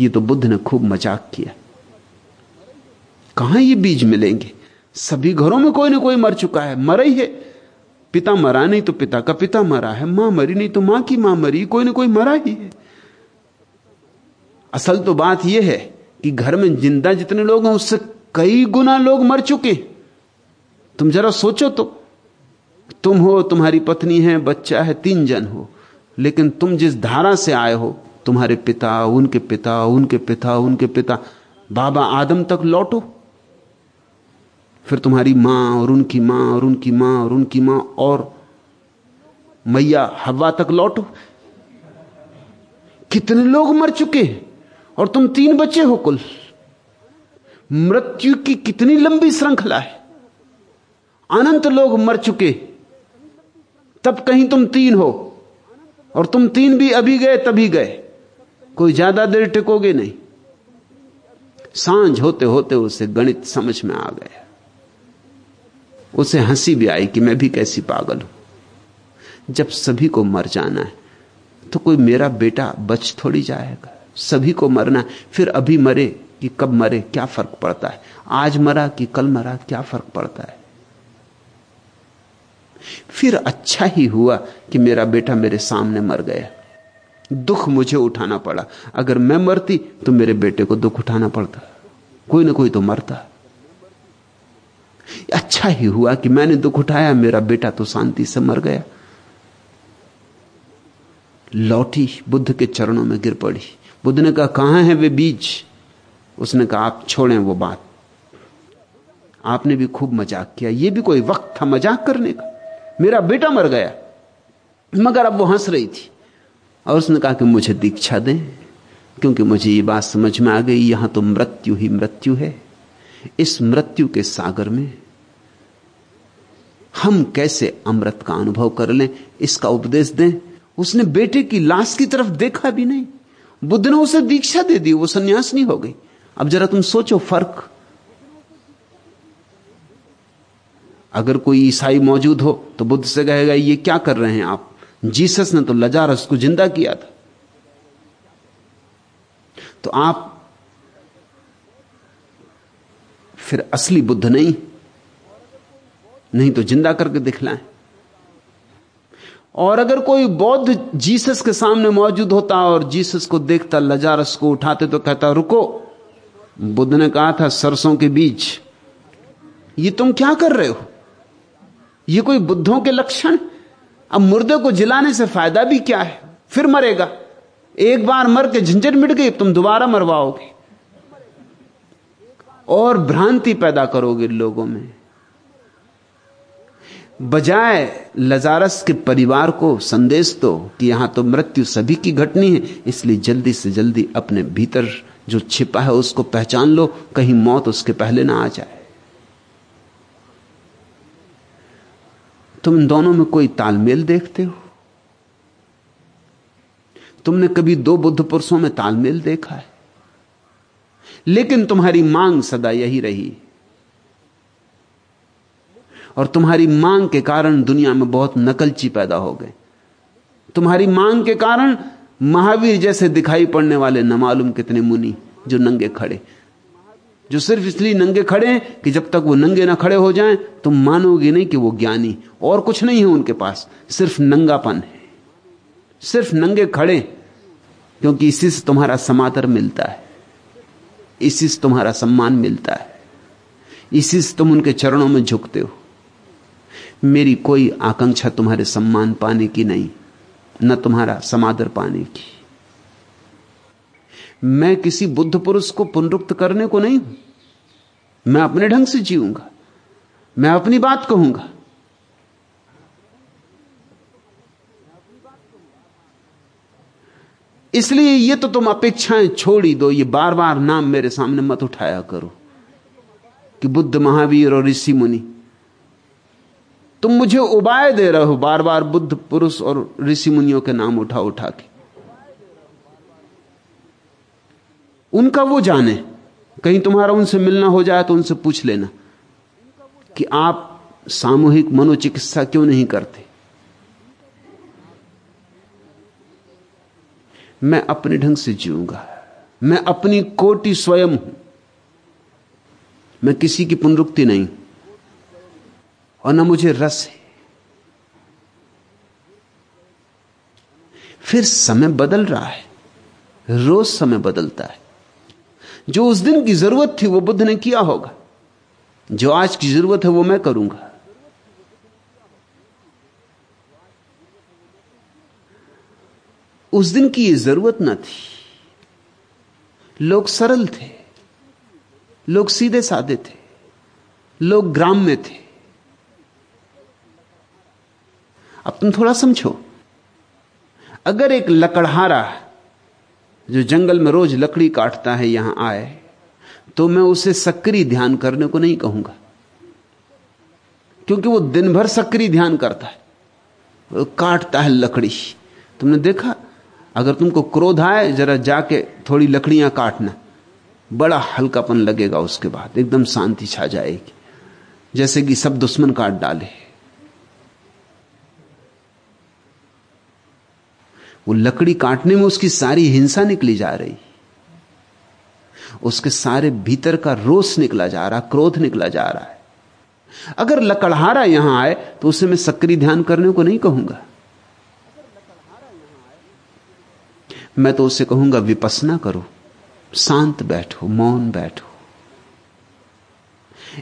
ये तो बुद्ध ने खूब मज़ाक किया। कहाँ ये बीज मिलेंगे? सभी घरों में कोई ना कोई मर चुका है, मरा ही है। पिता मरा नहीं तो पिता का पिता मरा है, माँ मरी नहीं तो माँ की माँ मरी कोई ना कोई मरा ही है। असल तो बात यह है कि घर में ज़िंदा जितने लोग हैं, उससे कई गुना लोग मर चुके तुम जरा सोचो तो। तुम हो, तुम्हारी पत्नी है, बच्चा है, तीन जन हो, लेकिन तुम जिस धारा से आए हो तुम्हारे पिता, उनके पिता उनके पिता उनके पिता। बाबा आदम तक लौटो। फिर तुम्हारी माँ और उनकी माँ और उनकी माँ और उनकी माँ और मैया हवा तक लौटो। कितने लोग मर चुके और तुम तीन बच्चे हो कुल। मृत्यु की कितनी लंबी श्रृंखला है। अनंत लोग मर चुके तब कहीं तुम तीन हो और तुम तीन भी अभी गए तभी गए। कोई ज़्यादा देर टिकोगे नहीं। साँझ होते होते उसे गणित समझ में आ गया। उसे हँसी भी आई कि मैं भी कैसी पागल हूँ। जब सभी को मर जाना है तो कोई मेरा बेटा बच थोड़ी जाएगा। सभी को मरना फिर अभी मरे कि कब मरे, क्या फ़र्क पड़ता है? आज मरा कि कल मरा, क्या फ़र्क पड़ता है? फिर अच्छा ही हुआ कि मेरा बेटा मेरे सामने मर गया। दुख मुझे उठाना पड़ा। अगर मैं मरती तो मेरे बेटे को दुख उठाना पड़ता। कोई ना कोई तो मरता। अच्छा ही हुआ कि मैंने दुख उठाया, मेरा बेटा तो शांति से मर गया। लौटी, बुद्ध के चरणों में गिर पड़ी। बुद्ध ने कहा, कहाँ है वे बीज? उसने कहा, आप छोड़ें वो बात। आपने भी खूब मज़ाक किया। ये भी कोई वक्त था मज़ाक करने का। मेरा बेटा मर गया। मगर अब वो हंस रही थी। और उसने कहा कि मुझे दीक्षा दें, क्योंकि मुझे ये बात समझ में आ गई, यहाँ तो मृत्यु ही मृत्यु है। इस मृत्यु के सागर में हम कैसे अमृत का अनुभव कर लें, इसका उपदेश दें? उसने बेटे की लाश की तरफ़ देखा भी नहीं। बुद्ध ने उसे दीक्षा दे दी, वो सन्यास नहीं हो गई। अब जरा तुम सोचो फ़र्क। अगर कोई ईसाई मौजूद हो तो बुद्ध से कहेगा, ये क्या कर रहे हैं आप? जीसस ने तो लजारस को ज़िंदा किया था। तो आप फिर असली बुद्ध नहीं नहीं तो ज़िंदा करके दिखलाएँ। और अगर कोई बौद्ध जीसस के सामने मौजूद होता और जीसस को देखता, लजारस को उठाते तो कहता, रुको। बुद्ध ने कहा था, सरसों के बीज, ये तुम क्या कर रहे हो? ये कोई बुद्धों के लक्षण? अब मुर्दे को जिलाने से फ़ायदा भी क्या है? फिर मरेगा। एक बार मर के झंझट मिट गई तुम दोबारा मरवाओगे। और भ्रांति पैदा करोगे लोगों में। बजाय लजारस के परिवार को संदेश दो कि यहाँ तो मृत्यु सभी की घटनी है, इसलिए जल्दी से जल्दी अपने भीतर जो छिपा है उसको पहचान लो, कहीं मौत उसके पहले ना आ जाए। तुम इन दोनों में कोई तालमेल देखते हो? तुमने कभी दो बुद्ध पुरुषों में तालमेल देखा है? लेकिन तुम्हारी मांग सदा यही रही। और तुम्हारी मांग के कारण दुनिया में बहुत नकलची पैदा हो गए। तुम्हारी मांग के कारण महावीर जैसे दिखाई पड़ने वाले न मालूम कितने मुनि जो नंगे खड़े। जो सिर्फ़ इसलिए नंगे खड़े हैं कि जब तक वो नंगे ना खड़े हो जाएँ, तुम मानोगे नहीं कि वो ज्ञानी और कुछ नहीं है उनके पास। सिर्फ़ नंगापन है। सिर्फ़ नंगे खड़े क्योंकि इसी से तुम्हारा समादर मिलता है। इसी से तुम्हारा सम्मान मिलता है। इसी से तुम उनके चरणों में झुकते हो। मेरी कोई आकांक्षा तुम्हारे सम्मान पाने की नहीं, न तुम्हारा समादर पाने की। मैं किसी बुद्ध पुरुष को पुनरुक्त करने को नहीं हूँ। मैं अपने ढंग से जीऊँगा। मैं अपनी बात कहूँगा। इसलिए ये तो तुम अपेक्षाएँ छोड़ दो, ये बार बार नाम मेरे सामने मत उठाया करो कि बुद्ध महावीर और ऋषि मुनि। तुम मुझे उबाय दे रहे हो बार बार बुद्ध पुरुष और ऋषि मुनियों के नाम उठा उठा के। उनका वो जाने। कहीं तुम्हारा उनसे मिलना हो जाए तो उनसे पूछ लेना कि आप सामूहिक मनोचिकित्सा क्यों नहीं करते? मैं अपने ढंग से जीऊँगा। मैं अपनी कोटि स्वयं हूँ। मैं किसी की पुनरुक्ति नहीं। और ना मुझे रस है। फिर समय बदल रहा है। रोज समय बदलता है। जो उस दिन की ज़रूरत थी वो बुद्ध ने किया होगा। जो आज की ज़रूरत है वो मैं करूँगा। उस दिन की ये ज़रूरत ना थी। लोग सरल थे। लोग सीधे साधे थे। लोग ग्राम में थे। अब तुम थोड़ा समझो। अगर एक लकड़हारा जो जंगल में रोज लकड़ी काटता है, यहाँ आए तो मैं उसे सक्रिय ध्यान करने को नहीं कहूँगा। क्योंकि वो दिन भर सक्रिय ध्यान करता है। काटता है लकड़ी। तुमने देखा? अगर तुमको क्रोध आए, जरा जाके थोड़ी लकड़ियाँ काटना। बड़ा हल्कापन लगेगा उसके बाद, एकदम शांति छा जाएगी। जैसे कि सब दुश्मन काट डाले। वो लकड़ी काटने में उसकी सारी हिंसा निकली जा रही। उसके सारे भीतर का रोष निकला जा रहा, क्रोध निकला जा रहा है। अगर लकड़हारा यहाँ आए तो उसे मैं सक्रिय ध्यान करने को नहीं कहूँगा। मैं तो उसे कहूँगा, विपसना करो, शांत बैठो, मौन बैठो।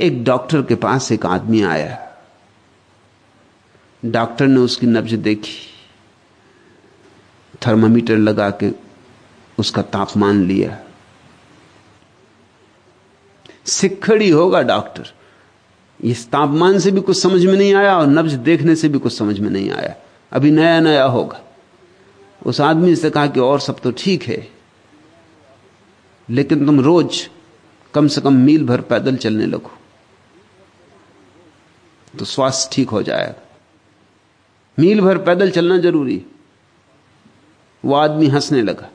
एक डॉक्टर के पास एक आदमी आया। डॉक्टर ने उसकी नब्ज देखी। थर्मामीटर लगा के उसका तापमान लिया। सिखड़ी होगा डॉक्टर। इस तापमान से भी कुछ समझ में नहीं आया और नब्ज देखने से भी कुछ समझ में नहीं आया। अभी नया नया होगा। उस आदमी से कहा कि और सब तो ठीक है। लेकिन तुम रोज कम से कम मील भर पैदल चलने लगो। तो स्वास्थ्य ठीक हो जाएगा। मील भर पैदल चलना ज़रूरी। वो आदमी हंसने लगा।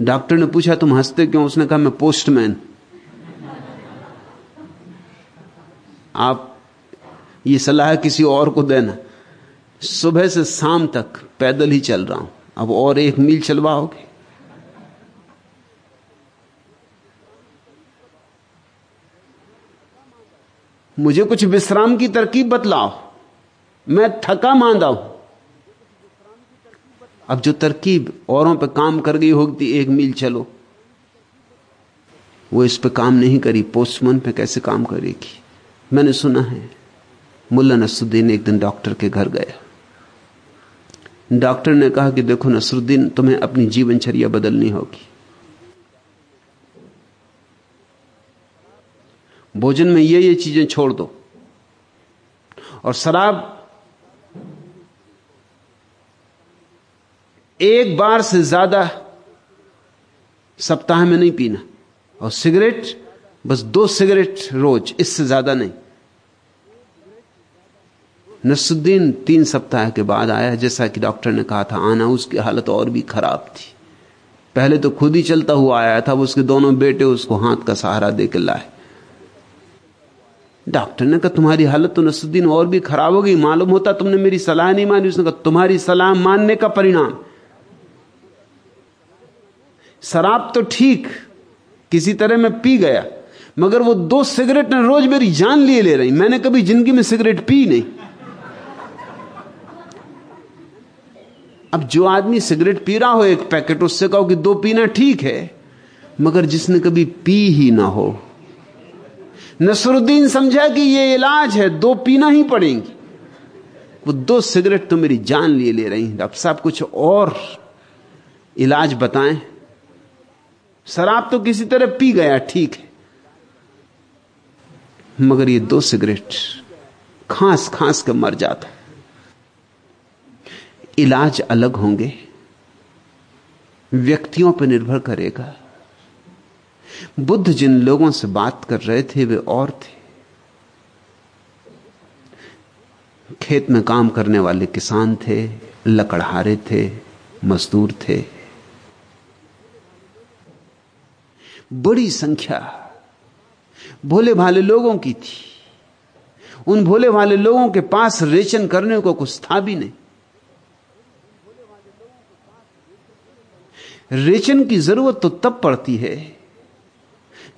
डॉक्टर ने पूछा, तुम हँसते क्यों? उसने कहा, मैं पोस्टमैन आप ये सलाह किसी और को देना। सुबह से शाम तक पैदल ही चल रहा हूँ। अब और एक मील चलवाओगे? मुझे कुछ विश्राम की तरकीब बतलाओ। मैं थका मांदा हूँ। अब जो तरकीब औरों पे काम कर गई होगी एक मील चलो। वो इस पे काम नहीं करी, पोस्टमैन पे कैसे काम करेगी? मैंने सुना है, मुल्ला नसरुद्दीन एक दिन डॉक्टर के घर गया। डॉक्टर ने कहा कि देखो नसरुद्दीन, तुम्हें अपनी जीवनचर्या बदलनी होगी। भोजन में ये ये चीज़ें छोड़ दो। और शराब एक बार से ज़्यादा सप्ताह में नहीं पीना। और सिगरेट, बस दो सिगरेट रोज, इससे ज़्यादा नहीं। नसुद्दीन तीन सप्ताह के बाद आया, जैसा कि डॉक्टर ने कहा था, आना, उसकी हालत और भी खराब थी। पहले तो खुद ही चलता हुआ आया था उसके दोनों बेटे उसको हाथ का सहारा देकर लाए। डॉक्टर ने कहा, तुम्हारी हालत तो नसुद्दीन और भी खराब हो गई, मालूम होता तुमने मेरी सलाह नहीं मानी। उसने कहा, तुम्हारी सलाह मानने का परिणाम शराब तो ठीक किसी तरह मैं पी गया, मगर वो दो सिगरेट ने रोज मेरी जान लिए ले रही। मैंने कभी ज़िंदगी में सिगरेट पी नहीं। अब जो आदमी सिगरेट पी रहा हो, एक पैकेट, उससे कहो कि दो पीना ठीक है, मगर जिसने कभी पी ही ना हो। नसरुद्दीन समझा कि ये इलाज है, दो पीना ही पड़ेंगी। वो दो सिगरेट तो मेरी जान लिए ले रही अब साहब कुछ और इलाज बताएँ। शराब तो किसी तरह पी गया, ठीक है। मगर ये दो सिगरेट खांस खांस के मर जाता इलाज अलग होंगे, व्यक्तियों पर निर्भर करेगा। बुद्ध जिन लोगों से बात कर रहे थे, वे और थे। खेत में काम करने वाले किसान थे, लकड़हारे थे, मजदूर थे। बड़ी संख्या भोले भाले लोगों की थी। उन भोले भाले लोगों के पास रेचन करने को कुछ था भी नहीं। रेचन की ज़रूरत तो तब पड़ती है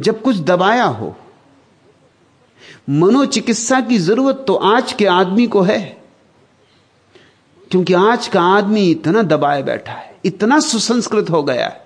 जब कुछ दबाया हो। मनोचिकित्सा की ज़रूरत तो आज के आदमी को है, क्योंकि आज का आदमी इतना दबाए बैठा है, इतना सुसंस्कृत हो गया है।